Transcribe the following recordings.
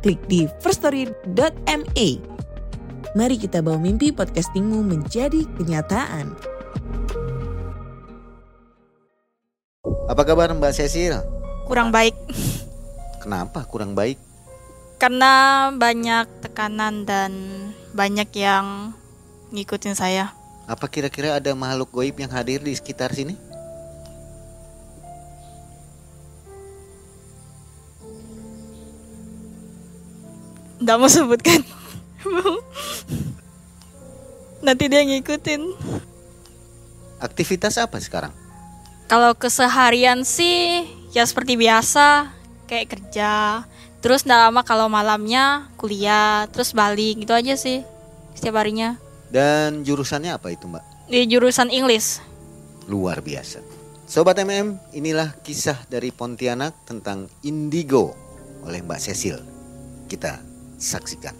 klik di firststory.me. Mari kita bawa mimpi podcastingmu menjadi kenyataan. Apa kabar Mbak Cecil? kurang baik Kenapa kurang baik? karena banyak tekanan dan banyak yang ngikutin saya. Apa kira-kira ada makhluk goib yang hadir di sekitar sini? Nggak mau sebutkan. Nanti dia ngikutin. Aktivitas apa sekarang? Kalau keseharian sih ya seperti biasa kayak kerja. Terus nggak lama kalau malamnya kuliah, terus balik gitu aja sih setiap harinya. Dan jurusannya apa itu Mbak? Di jurusan English. Luar biasa. Sobat MM, inilah kisah dari Pontianak tentang indigo oleh Mbak Cecil. Kita saksikan.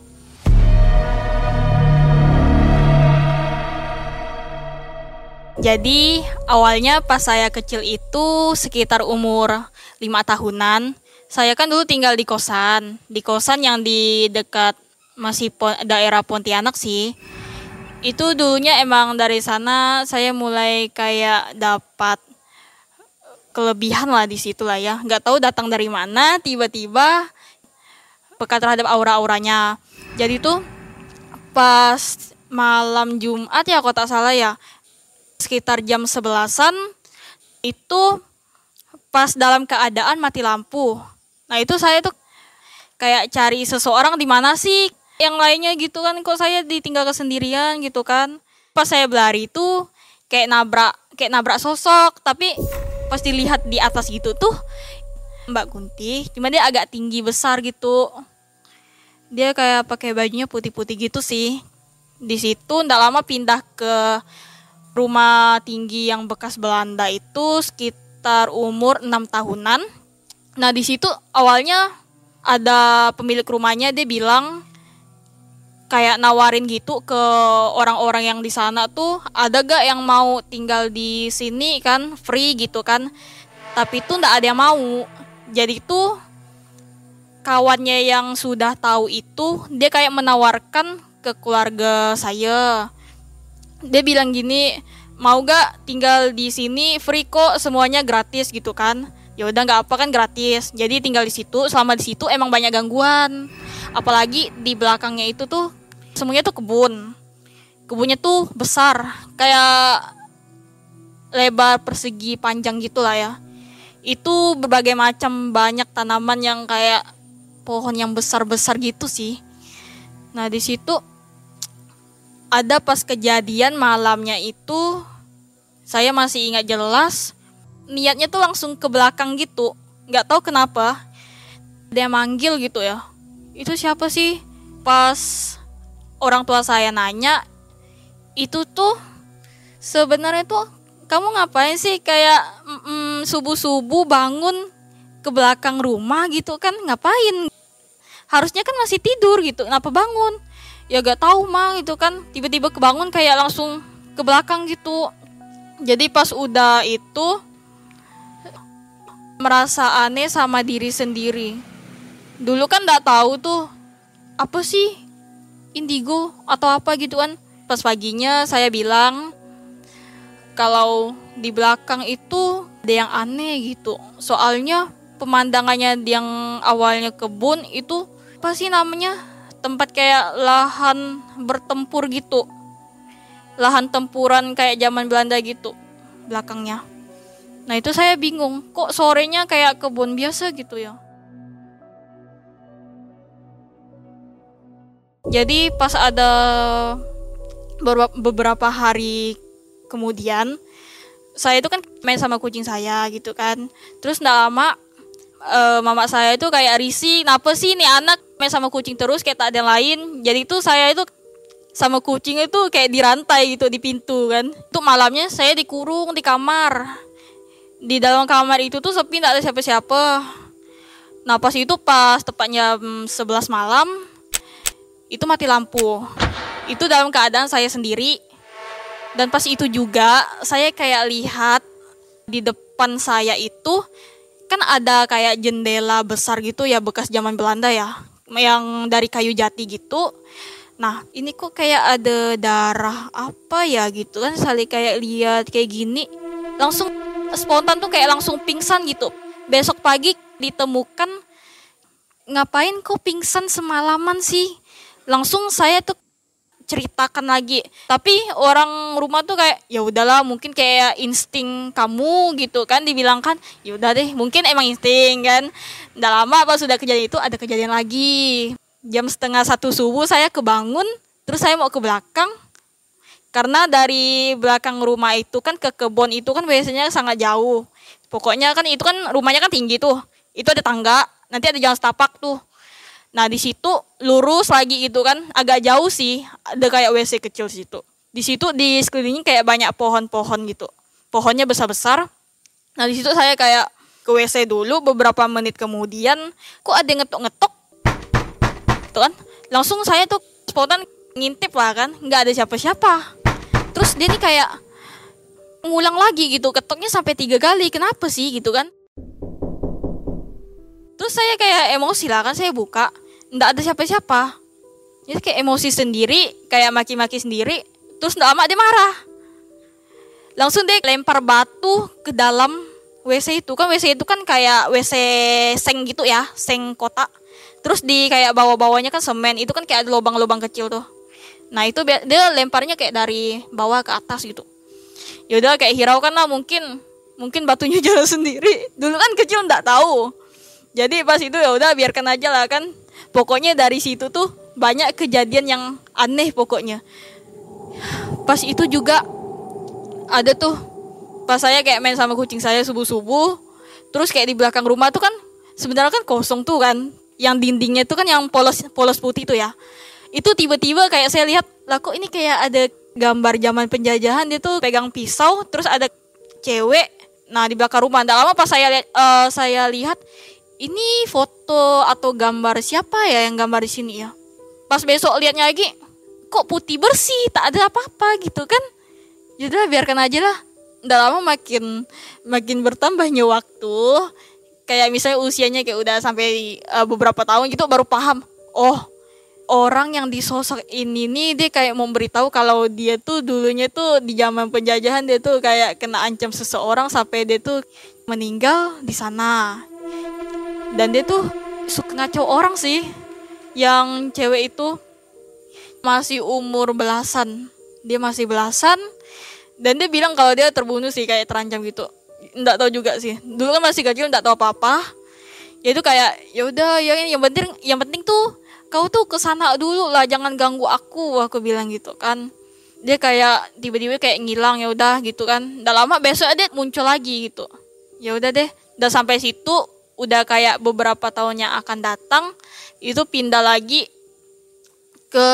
Jadi awalnya pas saya kecil itu sekitar umur lima tahunan, saya kan dulu tinggal di kosan, di kosan yang di dekat masih daerah Pontianak sih. Itu dulunya emang dari sana saya mulai kayak dapat kelebihan lah di situ lah ya. Nggak tahu datang dari mana, tiba-tiba peka terhadap aura-auranya. Jadi tuh pas malam Jumat ya kalau tak salah ya, sekitar jam sebelasan itu pas dalam keadaan mati lampu. Nah itu saya tuh kayak cari seseorang di mana sih yang lainnya gitu kan kok saya ditinggal kesendirian gitu kan. Pas saya berlari itu kayak nabrak kayak nabrak sosok tapi pas dilihat di atas gitu tuh Mbak Kunti, cuma dia agak tinggi besar gitu. Dia kayak pakai bajunya putih-putih gitu sih. Di situ ndak lama pindah ke rumah tinggi yang bekas Belanda itu sekitar umur 6 tahunan. Nah, di situ awalnya ada pemilik rumahnya dia bilang kayak nawarin gitu ke orang-orang yang di sana tuh ada gak yang mau tinggal di sini kan free gitu kan. Tapi itu ndak ada yang mau. Jadi tuh kawannya yang sudah tahu itu dia kayak menawarkan ke keluarga saya. Dia bilang gini mau gak tinggal di sini? Free kok semuanya gratis gitu kan. Ya udah nggak apa kan gratis. Jadi tinggal di situ selama di situ emang banyak gangguan. Apalagi di belakangnya itu tuh semuanya tuh kebun. Kebunnya tuh besar kayak lebar persegi panjang gitulah ya itu berbagai macam banyak tanaman yang kayak pohon yang besar-besar gitu sih. Nah di situ ada pas kejadian malamnya itu saya masih ingat jelas niatnya tuh langsung ke belakang gitu. Nggak tahu kenapa dia manggil gitu ya. Itu siapa sih? Pas orang tua saya nanya itu tuh sebenarnya tuh kamu ngapain sih kayak mm, subuh-subuh bangun ke belakang rumah gitu kan? Ngapain? Harusnya kan masih tidur gitu. Kenapa bangun? Ya gak tahu mah gitu kan. Tiba-tiba kebangun kayak langsung ke belakang gitu. Jadi pas udah itu merasa aneh sama diri sendiri. Dulu kan nggak tahu tuh apa sih indigo atau apa gitu kan pas paginya saya bilang kalau di belakang itu ada yang aneh gitu. Soalnya pemandangannya yang awalnya kebun itu apa sih namanya tempat kayak lahan bertempur gitu. Lahan tempuran kayak zaman Belanda gitu belakangnya. Nah itu saya bingung kok sorenya kayak kebun biasa gitu ya? Jadi pas ada beberapa hari kemudian saya itu kan main sama kucing saya gitu kan. Terus nggak lama eh, mama saya itu kayak risih kenapa sih nih anak main sama kucing terus? Kayak tak ada yang lain. Jadi itu saya itu sama kucing itu kayak dirantai gitu di pintu kan. Itu malamnya saya dikurung di kamar. Di dalam kamar itu tuh sepi tidak ada siapa-siapa. Nah pas itu pas tepatnya jam 11 malam itu mati lampu. Itu dalam keadaan saya sendiri dan pas itu juga saya kayak lihat di depan saya itu kan ada kayak jendela besar gitu ya bekas zaman Belanda ya yang dari kayu jati gitu. Nah ini kok kayak ada darah apa ya gitu kan saling kayak lihat kayak gini langsung spontan tuh kayak langsung pingsan gitu. Besok pagi ditemukan ngapain kok pingsan semalaman sih? Langsung saya tuh ceritakan lagi. Tapi orang rumah tuh kayak ya udahlah mungkin kayak insting kamu gitu kan. Dibilangkan ya udah deh mungkin emang insting kan. Udah lama pas sudah kejadian itu ada kejadian lagi. Jam setengah satu subuh saya kebangun terus saya mau ke belakang. Karena dari belakang rumah itu kan ke kebun itu kan biasanya sangat jauh. Pokoknya kan itu kan rumahnya kan tinggi tuh. Itu ada tangga nanti ada jalan setapak tuh nah di situ lurus lagi itu kan. Agak jauh sih ada kayak WC kecil situ. Di situ di sekelilingnya kayak banyak pohon-pohon gitu. Pohonnya besar-besar. Nah di situ saya kayak ke WC dulu beberapa menit kemudian kok ada ngetok-ngetok? Gitu kan. Langsung saya tuh spontan ngintip lah kan nggak ada siapa-siapa. Terus dia nih kayak ngulang lagi gitu ketoknya sampai tiga kali. Kenapa sih? Gitu kan terus saya kayak emosi lah kan saya buka nggak ada siapa-siapa. Jadi kayak emosi sendiri kayak maki-maki sendiri terus nggak lama dia marah. Langsung dia lempar batu ke dalam WC itu. Kan WC itu kan kayak WC seng gitu ya seng kotak. Terus di kayak bawah-bawahnya kan semen itu kan kayak ada lubang-lubang kecil tuh. Nah itu dia lemparnya kayak dari bawah ke atas gitu. Yaudah kayak hiraukan lah mungkin. Mungkin batunya jalan sendiri. Dulu kan kecil nggak tahu jadi pas itu ya udah biarkan aja lah kan. Pokoknya dari situ tuh banyak kejadian yang aneh pokoknya. Pas itu juga ada tuh pas saya kayak main sama kucing saya subuh subuh terus kayak di belakang rumah tuh kan sebenarnya kan kosong tuh kan. Yang dindingnya itu kan yang polos polos putih tuh ya. Itu tiba-tiba kayak saya lihat lah kok ini kayak ada gambar zaman penjajahan dia tuh pegang pisau terus ada cewek nah di belakang rumah. Tidak lama pas saya lihat uh, saya lihat ini foto atau gambar siapa ya yang gambar di sini ya? Pas besok lihatnya lagi kok putih bersih? Tak ada apa-apa gitu kan? Jadi ya biarkan aja lah. Udah lama makin makin bertambahnya waktu. Kayak misalnya usianya kayak udah sampai uh, beberapa tahun gitu baru paham. Oh orang yang disosok ini nih dia kayak memberitahu kalau dia tuh dulunya tuh di zaman penjajahan dia tuh kayak kena ancam seseorang sampai dia tuh meninggal di sana dan dia tuh suka ngaco orang sih yang cewek itu masih umur belasan. Dia masih belasan dan dia bilang kalau dia terbunuh sih kayak terancam gitu. Nggak tahu juga sih. Dulu kan masih kecil nggak tahu apa apa ya itu kayak ya udah ya yang penting yang penting tuh kau tuh ke sana dulu lah jangan ganggu aku aku bilang gitu kan. Dia kayak tiba-tiba kayak ngilang ya udah gitu kan. Udah lama besok dia muncul lagi gitu. Ya udah deh udah sampai situ udah kayak beberapa tahun yang akan datang itu pindah lagi ke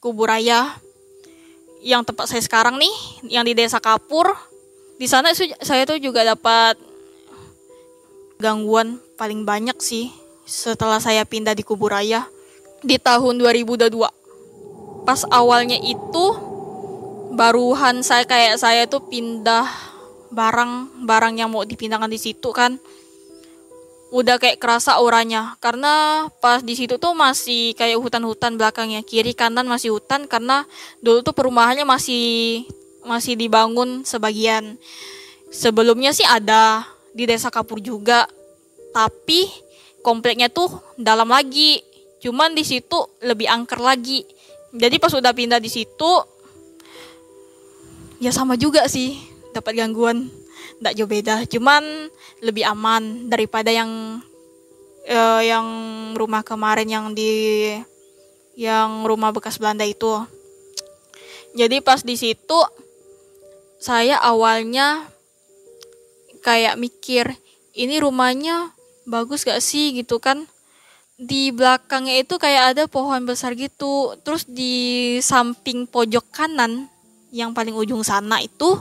kuburaya yang tempat saya sekarang nih yang di desa Kapur di sana saya tuh juga dapat gangguan paling banyak sih setelah saya pindah di Kuburaya di tahun 2022. Pas awalnya itu baruhan saya kayak saya tuh pindah barang-barang yang mau dipindahkan di situ kan udah kayak kerasa auranya karena pas di situ tuh masih kayak hutan-hutan belakangnya kiri kanan masih hutan karena dulu tuh perumahannya masih masih dibangun sebagian. Sebelumnya sih ada di desa Kapur juga, tapi kompleknya tuh dalam lagi. Cuman di situ lebih angker lagi. Jadi pas udah pindah di situ, ya sama juga sih dapat gangguan. Nggak jauh beda, cuman lebih aman daripada yang uh, yang rumah kemarin yang di yang rumah bekas Belanda itu. Jadi pas di situ saya awalnya kayak mikir ini rumahnya bagus gak sih? gitu kan. Di belakangnya itu kayak ada pohon besar gitu. Terus di samping pojok kanan yang paling ujung sana itu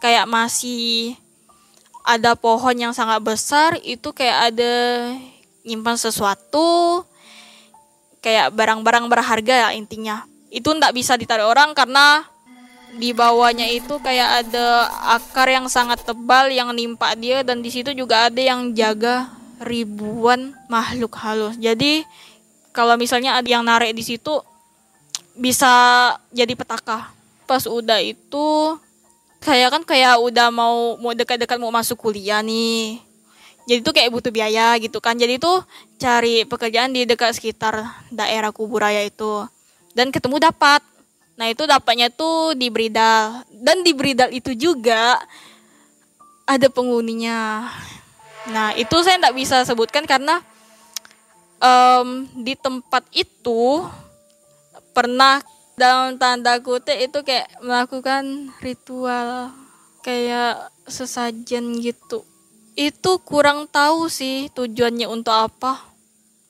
kayak masih ada pohon yang sangat besar itu kayak ada nyimpan sesuatu kayak barang-barang berharga ya intinya itu ndak bisa ditarik orang karena di bawahnya itu kayak ada akar yang sangat tebal yang nimpa dia dan di situ juga ada yang jaga ribuan makhluk halus. Jadi kalau misalnya ada yang narik di situ bisa jadi petaka. Pas udah itu kayak kan kayak udah mau mau dekat-dekat mau masuk kuliah nih. Jadi tuh kayak butuh biaya gitu kan. Jadi tuh cari pekerjaan di dekat sekitar daerah Kuburaya itu. Dan ketemu dapat Nah itu dapatnya tuh di Bridal dan di Bridal itu juga ada penghuninya. Nah itu saya tidak bisa sebutkan karena um, di tempat itu pernah dalam tanda kutip itu kayak melakukan ritual kayak sesajen gitu. Itu kurang tahu sih tujuannya untuk apa.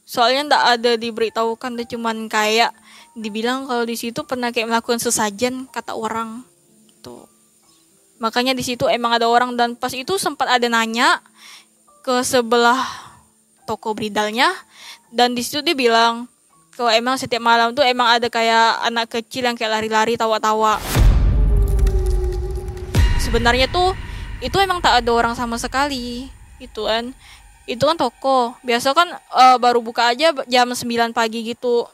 Soalnya tidak ada diberitahukan, cuman kayak dibilang kalau di situ pernah kayak melakukan sesajen kata orang tuh makanya di situ emang ada orang dan pas itu sempat ada nanya ke sebelah toko bridalnya dan di situ dia bilang kalau emang setiap malam tuh emang ada kayak anak kecil yang kayak lari-lari tawa-tawa. Sebenarnya tuh itu emang tak ada orang sama sekali. Itu kan. Itu kan toko. Biasa kan uh, baru buka aja jam 9 pagi gitu.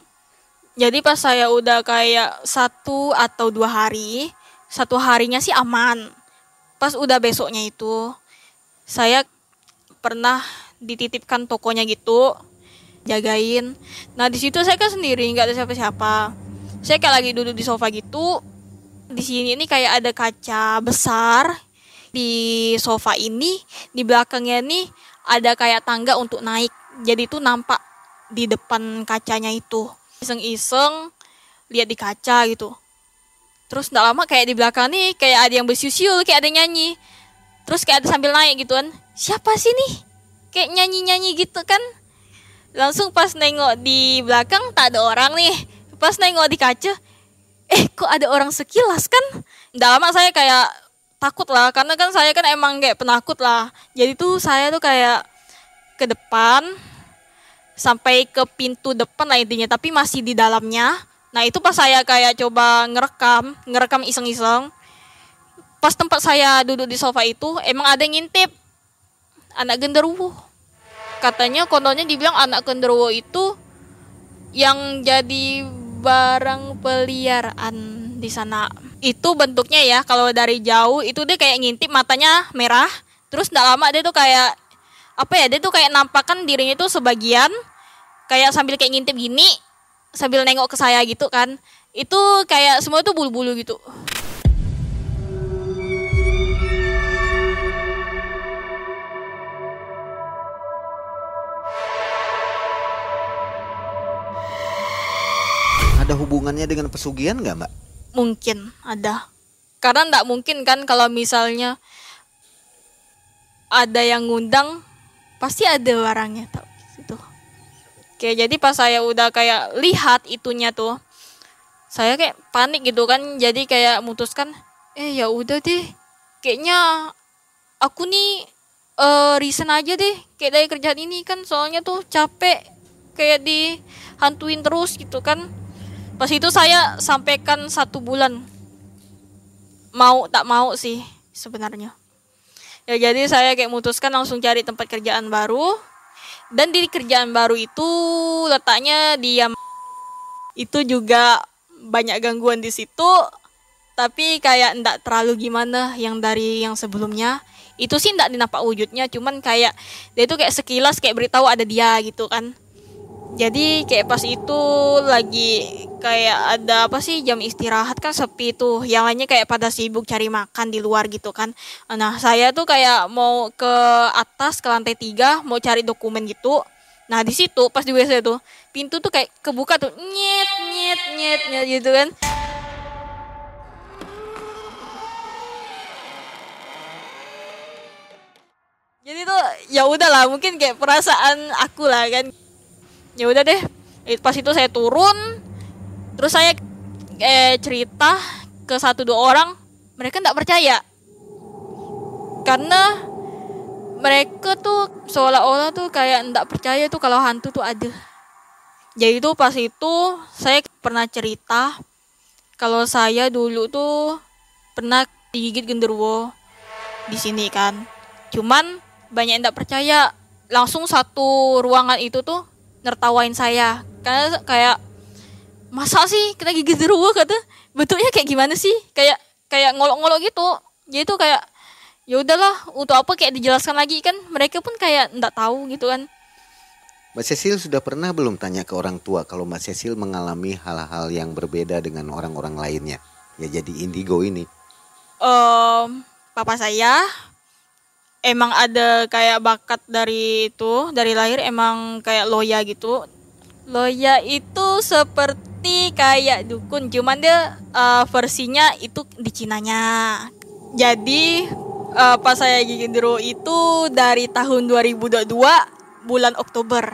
Jadi pas saya udah kayak satu atau dua hari satu harinya sih aman. Pas udah besoknya itu saya pernah dititipkan tokonya gitu jagain. Nah di situ saya kan sendiri nggak ada siapa-siapa. Saya kayak lagi duduk di sofa gitu. Di sini ini kayak ada kaca besar. Di sofa ini di belakangnya nih ada kayak tangga untuk naik. Jadi tuh nampak di depan kacanya itu. Iseng-iseng lihat di kaca gitu. Terus tidak lama kayak di belakang nih kayak ada yang bersiul kayak ada nyanyi. Terus kayak ada sambil naik gitu kan. Siapa sih nih? Kayak nyanyi-nyanyi gitu kan langsung pas nengok di belakang tak ada orang nih. Pas nengok di kaca eh kok ada orang sekilas kan? Tidak lama saya kayak takut lah karena kan saya kan emang kayak penakut lah. Jadi tuh saya tuh kayak ke depan sampai ke pintu depan lah intinya tapi masih di dalamnya. Nah itu pas saya kayak coba ngerekam ngerekam iseng-iseng. Pas tempat saya duduk di sofa itu emang ada yang ngintip. Anak genderuwo katanya kondonya dibilang anak genderuwo itu yang jadi barang peliharaan di sana. Itu bentuknya ya kalau dari jauh itu dia kayak ngintip matanya merah terus tidak lama dia tuh kayak apa ya dia tuh kayak nampakkan dirinya tuh sebagian kayak sambil kayak ngintip gini sambil nengok ke saya gitu kan. Itu kayak semua itu bulu-bulu gitu ada hubungannya dengan pesugihan nggak mbak mungkin ada karena nggak mungkin kan kalau misalnya ada yang ngundang pasti ada barangnya tau gitu Oke, jadi pas saya udah kayak lihat itunya tuh, saya kayak panik gitu kan. Jadi kayak mutuskan, eh ya udah deh, kayaknya aku nih uh, reason aja deh, kayak dari kerjaan ini kan. Soalnya tuh capek, kayak dihantuin terus gitu kan. Pas itu saya sampaikan satu bulan, mau tak mau sih sebenarnya. Ya jadi saya kayak mutuskan langsung cari tempat kerjaan baru. Dan di kerjaan baru itu letaknya di itu juga banyak gangguan di situ. Tapi kayak ndak terlalu gimana yang dari yang sebelumnya. Itu sih ndak dinapak wujudnya cuman kayak dia itu kayak sekilas kayak beritahu ada dia gitu kan jadi kayak pas itu lagi kayak ada apa sih jam istirahat kan sepi tuh. Yang lainnya kayak pada sibuk cari makan di luar gitu kan. Nah saya tuh kayak mau ke atas ke lantai tiga mau cari dokumen gitu. Nah di situ pas di WC tuh pintu tuh kayak kebuka tuh. Nyet nyet nyet nyet gitu kan. Jadi tuh ya udahlah mungkin kayak perasaan aku lah kan ya udah deh pas itu saya turun terus saya eh, cerita ke satu dua orang mereka nggak percaya. Karena mereka tuh seolah-olah tuh kayak nggak percaya tuh kalau hantu tuh ada. Jadi tuh pas itu saya pernah cerita kalau saya dulu tuh pernah digigit genderuwo di sini kan. Cuman banyak yang nggak percaya. Langsung satu ruangan itu tuh nertawain saya. Karena kayak masa sih kena gigit genderuwo kata. Bentuknya kayak gimana sih? Kayak kayak ngolok-ngolok gitu. Jadi tuh kayak ya udahlah untuk apa? Kayak dijelaskan lagi kan. Mereka pun kayak nggak tahu gitu kan. Mbak Cecil sudah pernah belum tanya ke orang tua kalau Mbak Cecil mengalami hal-hal yang berbeda dengan orang-orang lainnya? Ya jadi indigo ini. Um, papa saya emang ada kayak bakat dari itu dari lahir emang kayak loya gitu? Loya itu seperti kayak dukun cuman dia uh, versinya itu di Cinanya. Jadi uh, pas saya gigi dulu itu dari tahun 2022 bulan Oktober.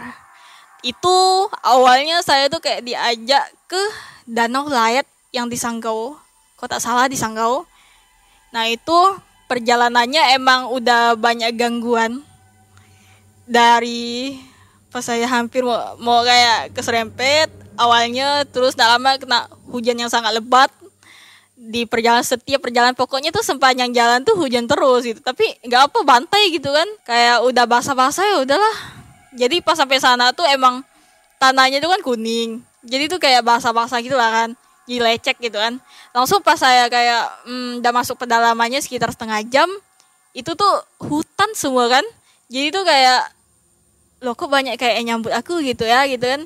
Itu awalnya saya tuh kayak diajak ke Danau Layat yang di Sanggau. Kok tak salah di Sanggau. Nah itu perjalanannya emang udah banyak gangguan dari pas saya hampir mau, mau kayak keserempet awalnya terus tak lama kena hujan yang sangat lebat di perjalanan setiap perjalanan. Pokoknya tuh sepanjang jalan tuh hujan terus gitu. Tapi nggak apa bantai gitu kan. Kayak udah basah-basah ya udahlah. Jadi pas sampai sana tuh emang tanahnya tuh kan kuning. Jadi tuh kayak basah-basah gitu lah kan jadi lecek gitu kan. Langsung pas saya kayak hmm, udah masuk pedalamannya sekitar setengah jam itu tuh hutan semua kan. Jadi tuh kayak loh kok banyak kayak nyambut aku gitu ya gitu kan.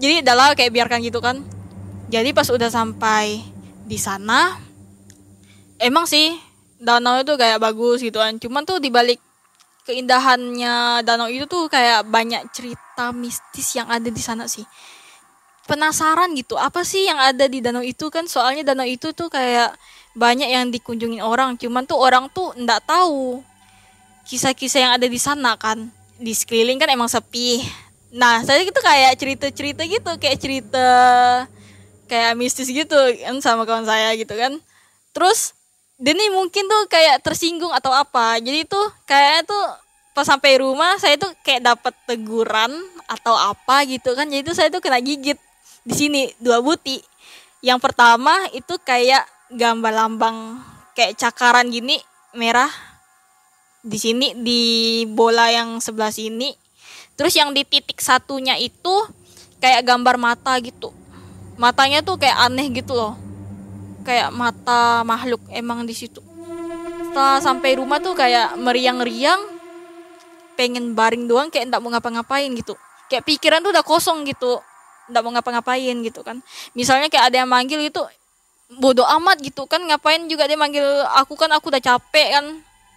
Jadi adalah kayak biarkan gitu kan. Jadi pas udah sampai di sana emang sih danau itu kayak bagus gitu kan. Cuman tuh dibalik keindahannya danau itu tuh kayak banyak cerita mistis yang ada di sana sih penasaran gitu apa sih yang ada di danau itu kan? Soalnya danau itu tuh kayak banyak yang dikunjungi orang cuman tuh orang tuh ndak tahu kisah-kisah yang ada di sana kan. Di sekeliling kan emang sepi. Nah saya itu kayak cerita-cerita gitu kayak cerita kayak mistis gitu kan sama kawan saya gitu kan. Terus nih mungkin tuh kayak tersinggung atau apa. Jadi tuh kayak tuh pas sampai rumah saya tuh kayak dapat teguran atau apa gitu kan. Jadi tuh saya tuh kena gigit di sini dua buti. Yang pertama itu kayak gambar lambang kayak cakaran gini merah. Di sini di bola yang sebelah sini. Terus yang di titik satunya itu kayak gambar mata gitu. Matanya tuh kayak aneh gitu loh. Kayak mata makhluk emang di situ. Setelah sampai rumah tuh kayak meriang-riang pengen baring doang kayak ndak mau ngapa-ngapain gitu. Kayak pikiran tuh udah kosong gitu ndak mau ngapa-ngapain gitu kan. Misalnya kayak ada yang manggil gitu bodoh amat gitu kan ngapain juga dia manggil aku kan aku udah capek kan.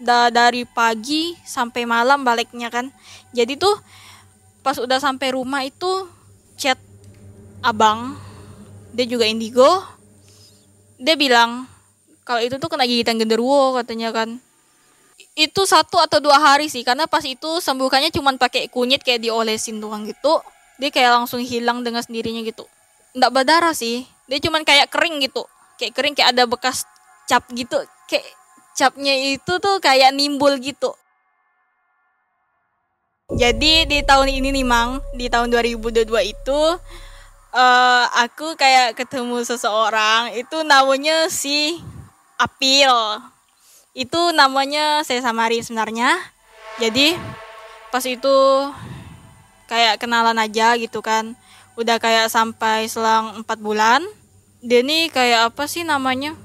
Da dari pagi sampai malam baliknya kan. Jadi tuh pas udah sampai rumah itu chat abang dia juga indigo. Dia bilang kalau itu tuh kena gigitan genderuwo katanya kan. Itu satu atau dua hari sih karena pas itu sembuhkannya cuma pakai kunyit kayak diolesin doang gitu dia kayak langsung hilang dengan sendirinya gitu. Nggak berdarah sih. Dia cuman kayak kering gitu. Kayak kering kayak ada bekas cap gitu. Kayak capnya itu tuh kayak nimbul gitu. Jadi di tahun ini nih Mang di tahun 2022 itu uh, aku kayak ketemu seseorang. Itu namanya si Apil. Itu namanya saya samari sebenarnya. Jadi pas itu kayak kenalan aja gitu kan. Udah kayak sampai selang empat bulan dia nih kayak apa sih namanya?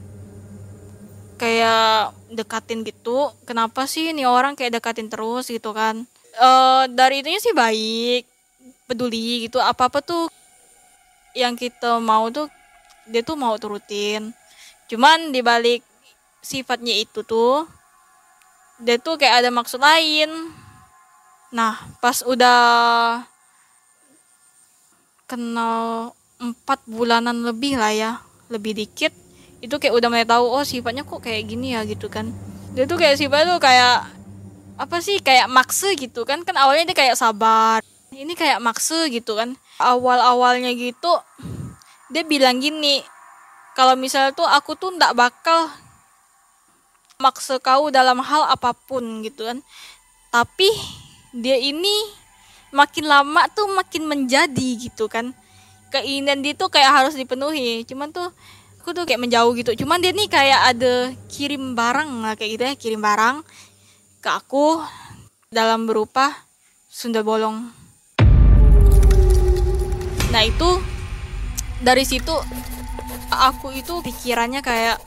Kayak dekatin gitu. Kenapa sih nih orang kayak dekatin terus gitu kan? E, dari itunya sih baik peduli gitu. Apa apa tuh yang kita mau tuh dia tuh mau turutin. Cuman dibalik sifatnya itu tuh dia tuh kayak ada maksud lain nah pas udah kenal empat bulanan lebih lah ya lebih dikit itu kayak udah mulai tahu oh sifatnya kok kayak gini ya gitu kan. Dia tuh kayak sifatnya tuh kayak apa sih kayak maksa gitu kan. Kan awalnya dia kayak sabar ini kayak maksa gitu kan. Awal awalnya gitu dia bilang gini kalau misalnya tuh aku tuh ndak bakal maksa kau dalam hal apa pun gitu kan. Tapi dia ini makin lama tuh makin menjadi gitu kan. Keinginan dia tuh kayak harus dipenuhi. Cuman tuh aku tuh kayak menjauh gitu. Cuman dia nih kayak ada kirim barang lah kayak gitu ya kirim barang ke aku dalam berupa sunda bolong. Nah itu dari situ aku itu pikirannya kayak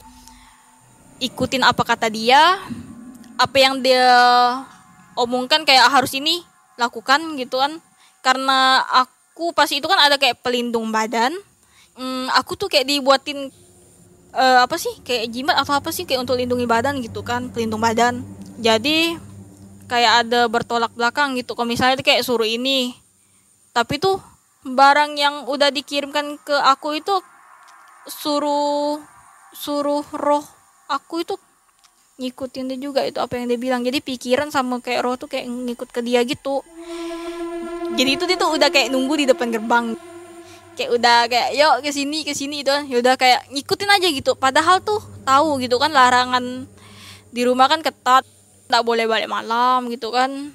ikutin apa kata dia apa yang dia omongkan kayak harus ini lakukan gitu kan karena aku pas itu kan ada kayak pelindung badan. Hmm, aku tuh kayak dibuatin uh, apa sih kayak jimat atau apa sih kayak untuk lindungi badan gitu kan pelindung badan. Jadi kayak ada bertolak belakang gitu. Kalau misalnya kayak suruh ini tapi tuh barang yang udah dikirimkan ke aku itu suruh suruh roh aku itu ngikutin dia juga itu apa yang dia bilang. Jadi pikiran sama kayak roh tuh kayak ngikut ke dia gitu. Jadi itu dia tuh udah kayak nunggu di depan gerbang. Kayak udah kayak yuk ke sini ke sini itu ya udah kayak ngikutin aja gitu. Padahal tuh tahu gitu kan larangan di rumah kan ketat. Nggak boleh balik malam gitu kan.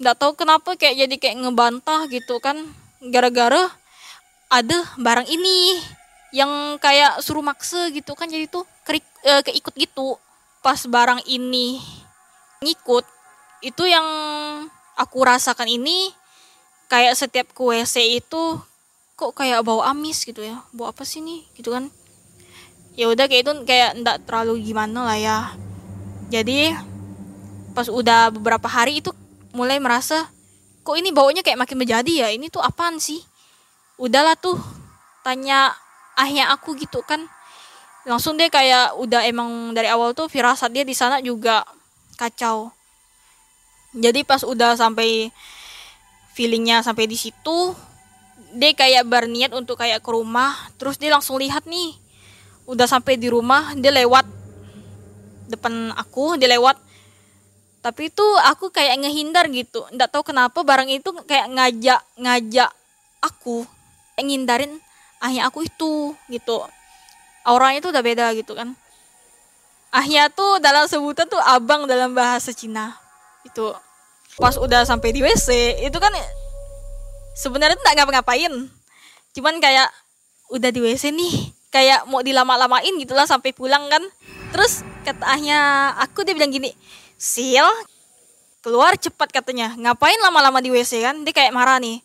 Nggak tahu kenapa kayak jadi kayak ngebantah gitu kan. Gara-gara ada barang ini yang kayak suruh maksa gitu kan. Jadi tuh kerik, e, keikut gitu pas barang ini ngikut itu yang aku rasakan ini kayak setiap ke WC itu kok kayak bau amis gitu ya. Bau apa sih nih gitu kan. Ya udah kayak itu kayak ndak terlalu gimana lah ya. Jadi pas udah beberapa hari itu mulai merasa kok ini baunya kayak makin menjadi ya? Ini tuh apaan sih? Udahlah tuh tanya ayah aku gitu kan langsung dia kayak udah emang dari awal tuh firasat dia di sana juga kacau. Jadi pas udah sampai feelingnya sampai di situ dia kayak berniat untuk kayak ke rumah. Terus dia langsung lihat nih udah sampai di rumah dia lewat depan aku dia lewat. Tapi itu aku kayak ngehindar gitu. Nggak tahu kenapa barang itu kayak ngajak ngajak aku ngindarin ayah aku itu gitu auranya tuh udah beda gitu kan. Ahnya tuh dalam sebutan tuh abang dalam bahasa Cina. Itu. Pas udah sampai di WC itu kan sebenarnya tuh nggak ngapa-ngapain. Cuman kayak udah di WC nih kayak mau dilama-lamain gitulah sampai pulang kan. Terus kata ahnya aku dia bilang gini sil keluar cepat katanya. Ngapain lama-lama di WC kan? Dia kayak marah nih.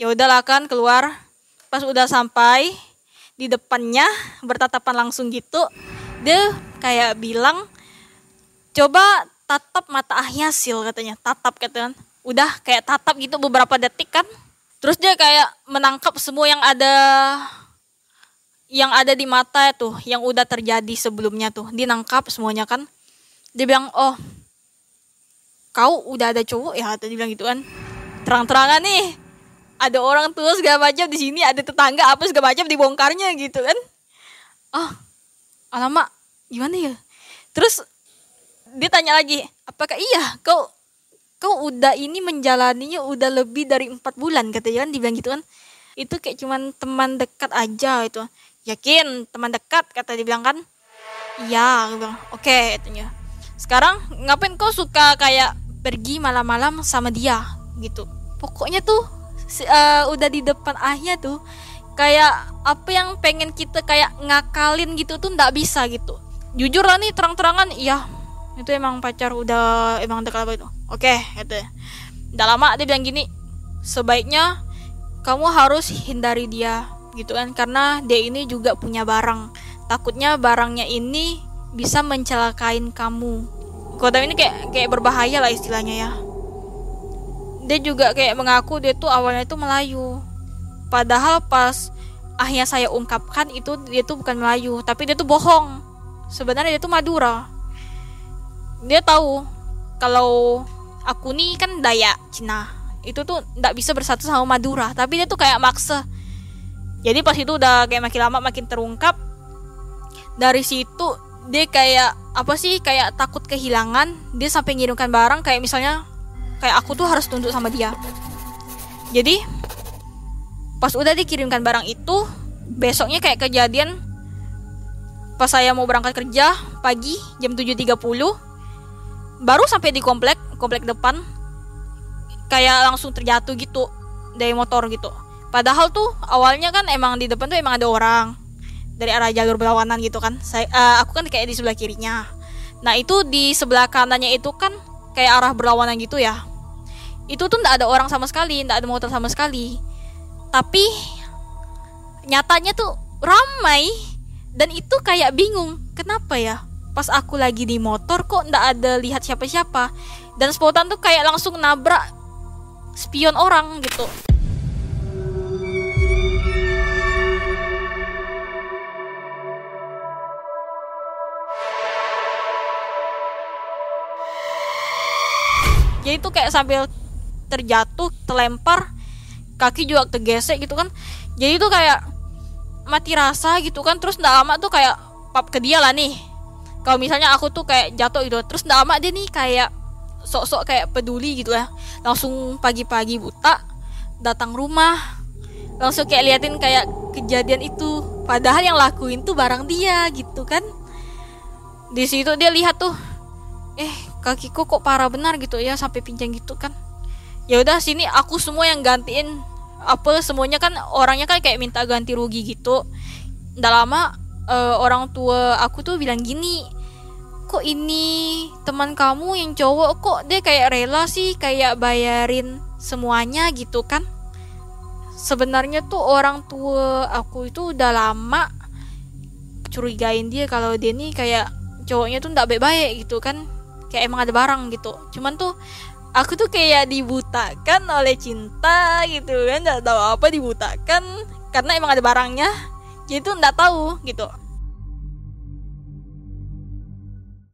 Ya udahlah kan keluar. Pas udah sampai di depannya bertatapan langsung gitu dia kayak bilang coba tatap mata ahnya sil katanya. Tatap katanya udah kayak tatap gitu beberapa detik kan. Terus dia kayak menangkap semua yang ada yang ada di mata tuh yang udah terjadi sebelumnya tuh. Dia nangkap semuanya kan. Dia bilang oh kau udah ada cowok ya? Tadi bilang gitu kan. Terang-terangan nih ada orang tua segala macam di sini ada tetangga apa segala macam dibongkarnya gitu kan. Oh alamak gimana ya? Terus dia tanya lagi apakah iya? Kau kau udah ini menjalaninya udah lebih dari empat bulan katanya kan dibilang gitu kan. Itu kayak cuman teman dekat aja itu. Yakin? Teman dekat? kata dibilang kan. Iya bilang. Oke okay, katanya. Sekarang ngapain kau suka kayak pergi malam-malam sama dia? gitu. Pokoknya tuh uh, udah di depan ayahnya tuh kayak apa yang pengen kita kayak ngakalin gitu tuh ndak bisa gitu. Jujur lah nih terang-terangan iya itu emang pacar udah emang dekat apa itu? Oke gitu. Udah lama dia bilang gini sebaiknya kamu harus hindari dia gitu kan karena dia ini juga punya barang. Takutnya barangnya ini bisa mencelakain kamu. Kota ini kayak kayak berbahaya lah istilahnya ya dia juga kayak mengaku dia tuh awalnya itu Melayu. Padahal pas akhirnya saya ungkapkan itu dia tuh bukan Melayu tapi dia tuh bohong. Sebenarnya dia tuh Madura. Dia tahu kalau aku nih kan Dayak Cina. Itu tuh nggak bisa bersatu sama Madura tapi dia tuh kayak maksa. Jadi pas itu udah kayak makin lama makin terungkap dari situ dia kayak apa sih kayak takut kehilangan. Dia sampai ngirimkan barang kayak misalnya kayak aku tuh harus tunduk sama dia. Jadi pas udah dikirimkan barang itu besoknya kayak kejadian pas saya mau berangkat kerja pagi jam 7.30 baru sampai di komplek komplek depan kayak langsung terjatuh gitu dari motor gitu. Padahal tuh awalnya kan emang di depan tuh emang ada orang dari arah jalur berlawanan gitu kan. Saya uh, aku kan kayak di sebelah kirinya. Nah itu di sebelah kanannya itu kan kayak arah berlawanan gitu ya. Itu tuh ndak ada orang sama sekali ndak ada motor sama sekali. Tapi nyatanya tuh ramai. Dan itu kayak bingung kenapa ya? Pas aku lagi di motor kok ndak ada lihat siapa-siapa. Dan spontan tuh kayak langsung nabrak spion orang gitu jadi tuh kayak sambil terjatuh terlempar kaki juga tergesek gitu kan. Jadi tuh kayak mati rasa gitu kan. Terus ndak lama tuh kayak pap ke dia lah nih. Kalau misalnya aku tuh kayak jatuh gitu terus ndak lama dia nih kayak sok-sok kayak peduli gitu ya. Langsung pagi-pagi buta datang rumah langsung kayak liatin kayak kejadian itu. Padahal yang lakuin tuh barang dia gitu kan. Di situ dia lihat tuh eh kakiku kok parah benar gitu ya sampai pincang gitu kan. Ya udah sini aku semua yang gantiin apa semuanya kan orangnya kan kayak minta ganti rugi gitu. Nggak lama uh, orang tua aku tuh bilang gini kok ini teman kamu yang cowok kok dia kayak rela sih kayak bayarin semuanya gitu kan? Sebenarnya tuh orang tua aku itu udah lama curigain dia kalau dia nih kayak cowoknya tuh ndak baik-baik gitu kan kayak emang ada barang gitu. Cuman tuh aku tuh kayak dibutakan oleh cinta gitu kan. Nggak tahu apa dibutakan karena emang ada barangnya. Jadi tuh nggak tahu gitu.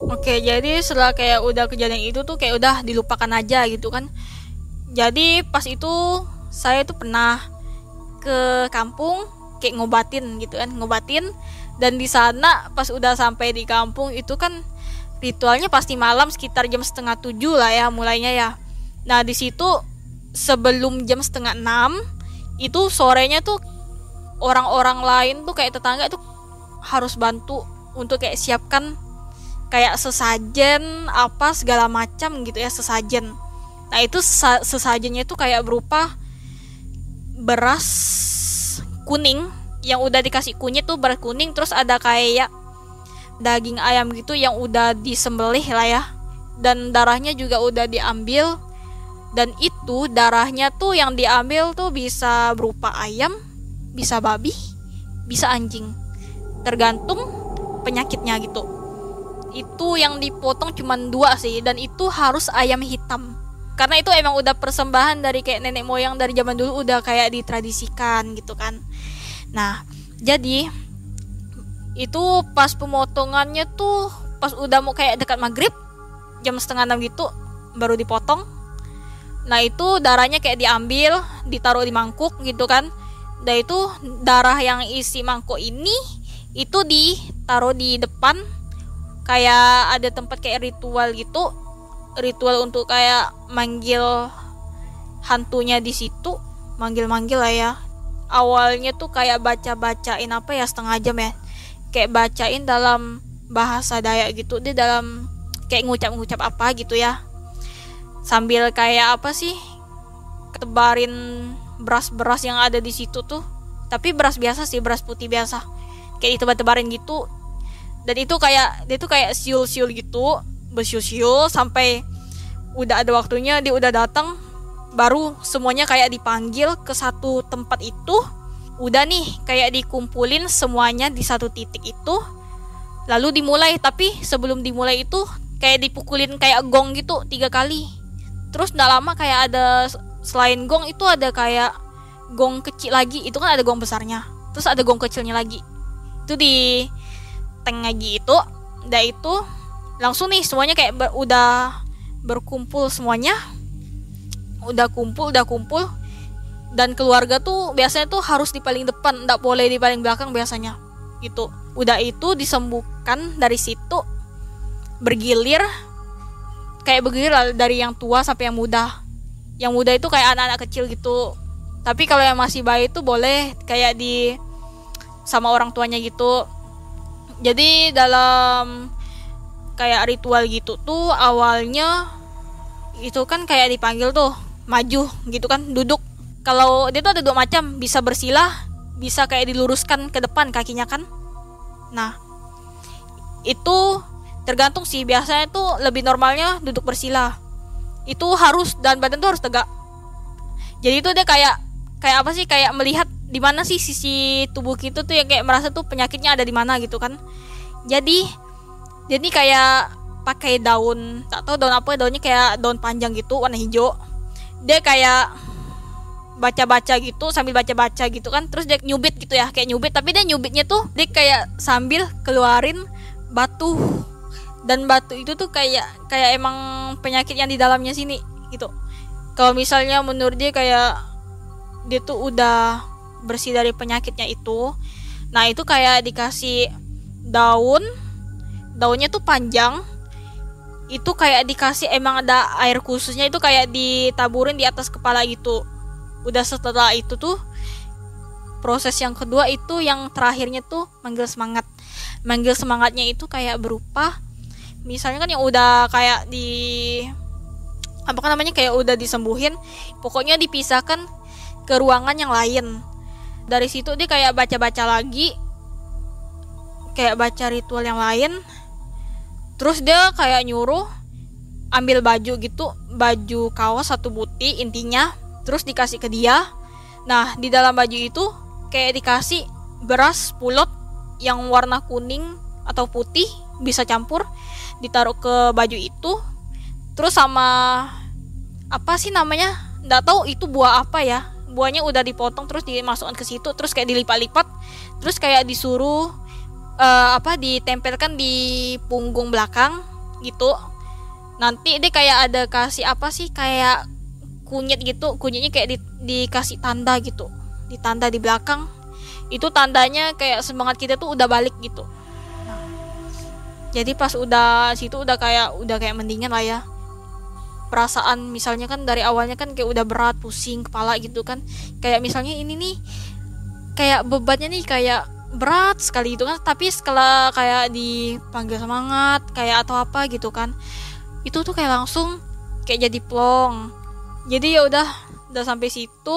Oke, jadi setelah kayak udah kejadian itu tuh kayak udah dilupakan aja gitu kan. Jadi pas itu saya tuh pernah ke kampung kayak ngobatin gitu kan, ngobatin. Dan di sana pas udah sampai di kampung itu kan ritualnya pasti malam sekitar jam setengah tujuh lah ya mulainya ya. Nah di situ sebelum jam setengah enam itu sorenya tuh orang-orang lain tuh kayak tetangga tuh harus bantu untuk kayak siapkan kayak sesajen apa segala macam gitu ya sesajen. Nah itu sesajennya itu kayak berupa beras kuning yang udah dikasih kunyit tuh beras kuning terus ada kayak daging ayam gitu yang udah disembelih lah ya. Dan darahnya juga udah diambil. Dan itu darahnya tuh yang diambil tuh bisa berupa ayam bisa babi bisa anjing. Tergantung penyakitnya gitu. Itu yang dipotong cuma dua sih dan itu harus ayam hitam. Karena itu emang udah persembahan dari kayak nenek moyang dari zaman dulu udah kayak ditradisikan gitu kan. Nah jadi itu pas pemotongannya tuh pas udah mau kayak dekat maghrib jam setengah enam gitu baru dipotong. Nah itu darahnya kayak diambil ditaruh di mangkuk gitu kan. Dan itu darah yang isi mangkuk ini itu ditaruh di depan kayak ada tempat kayak ritual gitu. Ritual untuk kayak manggil hantunya di situ manggil-manggil lah ya. Awalnya tuh kayak baca-bacain apa ya setengah jam ya kayak bacain dalam bahasa Dayak gitu dia dalam kayak ngucap-ngucap apa gitu ya. Sambil kayak apa sih tebarin beras-beras yang ada di situ tuh. Tapi beras biasa sih beras putih biasa. Kayak ditebar-tebarin gitu. Dan itu kayak dia tuh kayak siul-siul gitu bersiul-siul sampai udah ada waktunya dia udah datang baru semuanya kayak dipanggil ke satu tempat itu udah nih kayak dikumpulin semuanya di satu titik itu lalu dimulai. Tapi sebelum dimulai itu kayak dipukulin kayak gong gitu tiga kali. Terus nggak lama kayak ada selain gong itu ada kayak gong kecil lagi. Itu kan ada gong besarnya. Terus ada gong kecilnya lagi. Itu di tengah gitu udah itu langsung nih semuanya kayak ber, udah berkumpul semuanya. Udah kumpul udah kumpul dan keluarga tuh biasanya tuh harus di paling depan nggak boleh di paling belakang biasanya. Gitu. Udah itu disembuhkan dari situ bergilir kayak bergilir dari yang tua sampai yang muda. Yang muda itu kayak anak-anak kecil gitu. Tapi kalau yang masih bayi itu boleh kayak di sama orang tuanya gitu. Jadi dalam kayak ritual gitu tuh awalnya itu kan kayak dipanggil tuh maju gitu kan duduk kalau dia tuh ada dua macam bisa bersila bisa kayak diluruskan ke depan kakinya kan. Nah itu tergantung sih. Biasanya tuh lebih normalnya duduk bersila itu harus dan badan tuh harus tegak. Jadi itu dia kayak kayak apa sih? Kayak melihat di mana sih sisi tubuh kita tuh yang kayak merasa tuh penyakitnya ada di mana gitu kan. Jadi jadi kayak pakai daun tak tahu daun apa daunnya kayak daun panjang gitu warna hijau. Dia kayak baca-baca gitu sambil baca-baca gitu kan. Terus dia nyubit gitu ya kayak nyubit. Tapi dia nyubitnya tuh dia kayak sambil keluarin batu. Dan batu itu tuh kayak kayak emang penyakit yang di dalamnya sini gitu. Kalau misalnya menurut dia kayak dia tuh udah bersih dari penyakitnya itu. Nah itu kayak dikasih daun. Daunnya tuh panjang. Itu kayak dikasih emang ada air khususnya itu kayak ditaburin di atas kepala gitu udah setelah itu tuh proses yang kedua itu yang terakhirnya tuh manggil semangat. Manggil semangatnya itu kayak berupa misalnya kan yang udah kayak di apa kan namanya kayak udah disembuhin pokoknya dipisahkan ke ruangan yang lain. Dari situ dia kayak baca-baca lagi kayak baca ritual yang lain. Terus dia kayak nyuruh ambil baju gitu baju kaos satu buti intinya terus dikasih ke dia. Nah di dalam baju itu kayak dikasih beras pulot yang warna kuning atau putih bisa campur ditaruh ke baju itu. Terus sama apa sih namanya? Nggak tahu itu buah apa ya. Buahnya udah dipotong terus dimasukkan ke situ terus kayak dilipat-lipat. Terus kayak disuruh uh, apa ditempelkan di punggung belakang gitu. Nanti dia kayak ada kasih apa sih kayak kunyit gitu kunyitnya kayak di, dikasih tanda gitu ditanda di belakang. Itu tandanya kayak semangat kita tuh udah balik gitu. Jadi pas udah situ udah kayak udah kayak mendingan lah ya. Perasaan misalnya kan dari awalnya kan kayak udah berat pusing kepala gitu kan. Kayak misalnya ini nih kayak bebannya nih kayak berat sekali itu kan. Tapi setelah kayak dipanggil semangat kayak atau apa gitu kan itu tuh kayak langsung kayak jadi plong jadi ya udah udah sampai situ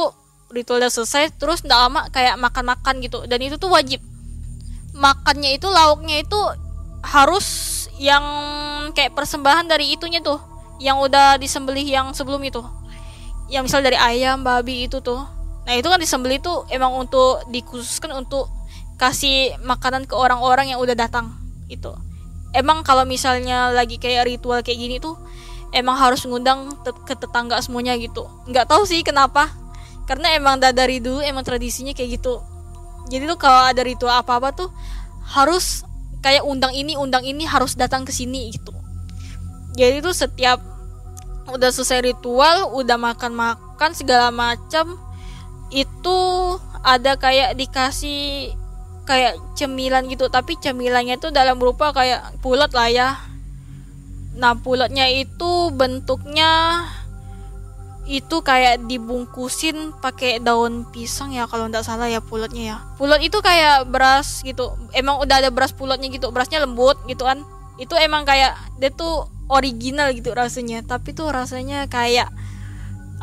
ritual udah selesai terus nggak lama kayak makan-makan gitu. Dan itu tuh wajib. Makannya itu lauknya itu harus yang kayak persembahan dari itunya tuh. Yang udah disembelih yang sebelum itu. Yang misal dari ayam babi itu tuh. Nah itu kan disembelih tuh emang untuk dikhususkan untuk kasih makanan ke orang-orang yang udah datang itu emang kalau misalnya lagi kayak ritual kayak gini tuh emang harus ngundang ke tetangga semuanya gitu. Nggak tahu sih kenapa. Karena emang dari dulu emang tradisinya kayak gitu. Jadi tuh kalau ada ritual apa apa tuh harus kayak undang ini undang ini harus datang ke sini gitu. Jadi tuh setiap udah selesai ritual udah makan makan segala macam itu ada kayak dikasih kayak cemilan gitu. Tapi cemilannya itu dalam berupa kayak pulut lah ya nah pulutnya itu bentuknya itu kayak dibungkusin pakai daun pisang ya kalau nggak salah ya pulutnya ya. Pulut itu kayak beras gitu. Emang udah ada beras pulutnya gitu berasnya lembut gitu kan. Itu emang kayak dia tuh original gitu rasanya. Tapi tuh rasanya kayak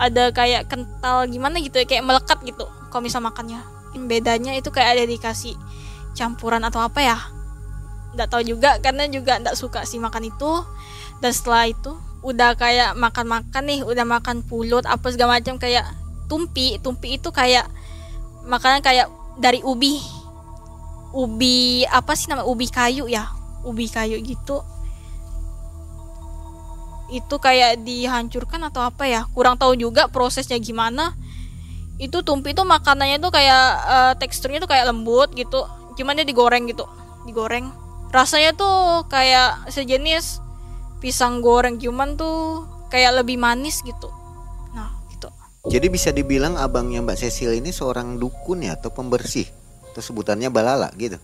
ada kayak kental gimana gitu ya kayak melekat gitu kalau misal makannya. Bedanya itu kayak ada dikasih campuran atau apa ya? Nggak tahu juga karena juga nggak suka sih makan itu dan setelah itu udah kayak makan-makan nih udah makan pulut apa segala macam kayak tumpi. Tumpi itu kayak makanan kayak dari ubi. Ubi apa sih nama ubi kayu ya? Ubi kayu gitu. Itu kayak dihancurkan atau apa ya? Kurang tahu juga prosesnya gimana. Itu tumpi itu makanannya tuh kayak uh, teksturnya tuh kayak lembut gitu. Cuman dia digoreng gitu. Digoreng. Rasanya tuh kayak sejenis pisang goreng cuman tuh kayak lebih manis gitu. Nah gitu. Jadi bisa dibilang abangnya Mbak Cecil ini seorang dukun ya atau pembersih? Atau sebutannya balala gitu?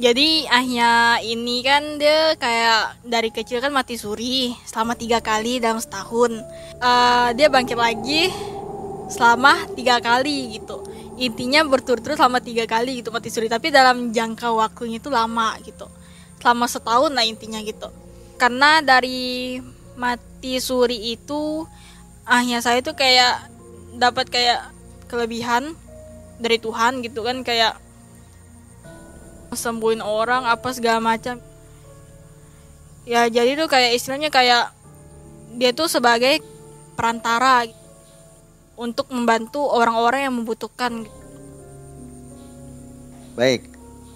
Jadi ahnya ini kan dia kayak dari kecil kan mati suri selama tiga kali dalam setahun. Uh, dia bangkit lagi selama tiga kali gitu. Intinya berturut-turut selama tiga kali gitu mati suri. Tapi dalam jangka waktunya itu lama gitu. Selama setahun lah intinya gitu karena dari mati suri itu ahnya saya tuh kayak dapat kayak kelebihan dari Tuhan gitu kan kayak sembuhin orang apa segala macam ya jadi tuh kayak istilahnya kayak dia tuh sebagai perantara untuk membantu orang-orang yang membutuhkan. Baik,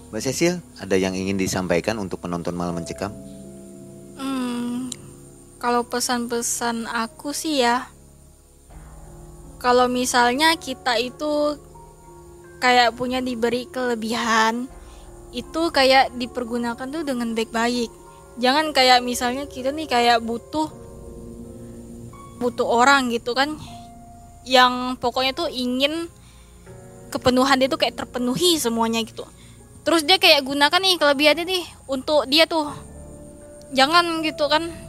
Mbak Cecil, ada yang ingin disampaikan untuk penonton malam mencekam? Kalau pesan-pesan aku sih ya, kalau misalnya kita itu kayak punya diberi kelebihan, itu kayak dipergunakan tuh dengan baik-baik. Jangan kayak misalnya kita nih kayak butuh butuh orang gitu kan yang pokoknya tuh ingin kepenuhan dia tuh kayak terpenuhi semuanya gitu. Terus dia kayak gunakan nih kelebihannya nih untuk dia tuh. Jangan gitu kan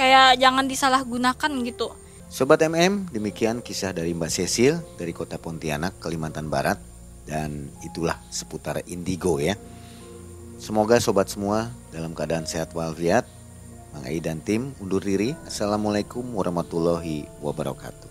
kayak jangan disalahgunakan gitu Sobat MM, demikian kisah dari Mbak Cecil dari kota Pontianak, Kalimantan Barat. Dan itulah seputar indigo ya. Semoga sobat semua dalam keadaan sehat walafiat. Mang Ai dan tim undur diri. Assalamualaikum warahmatullahi wabarakatuh.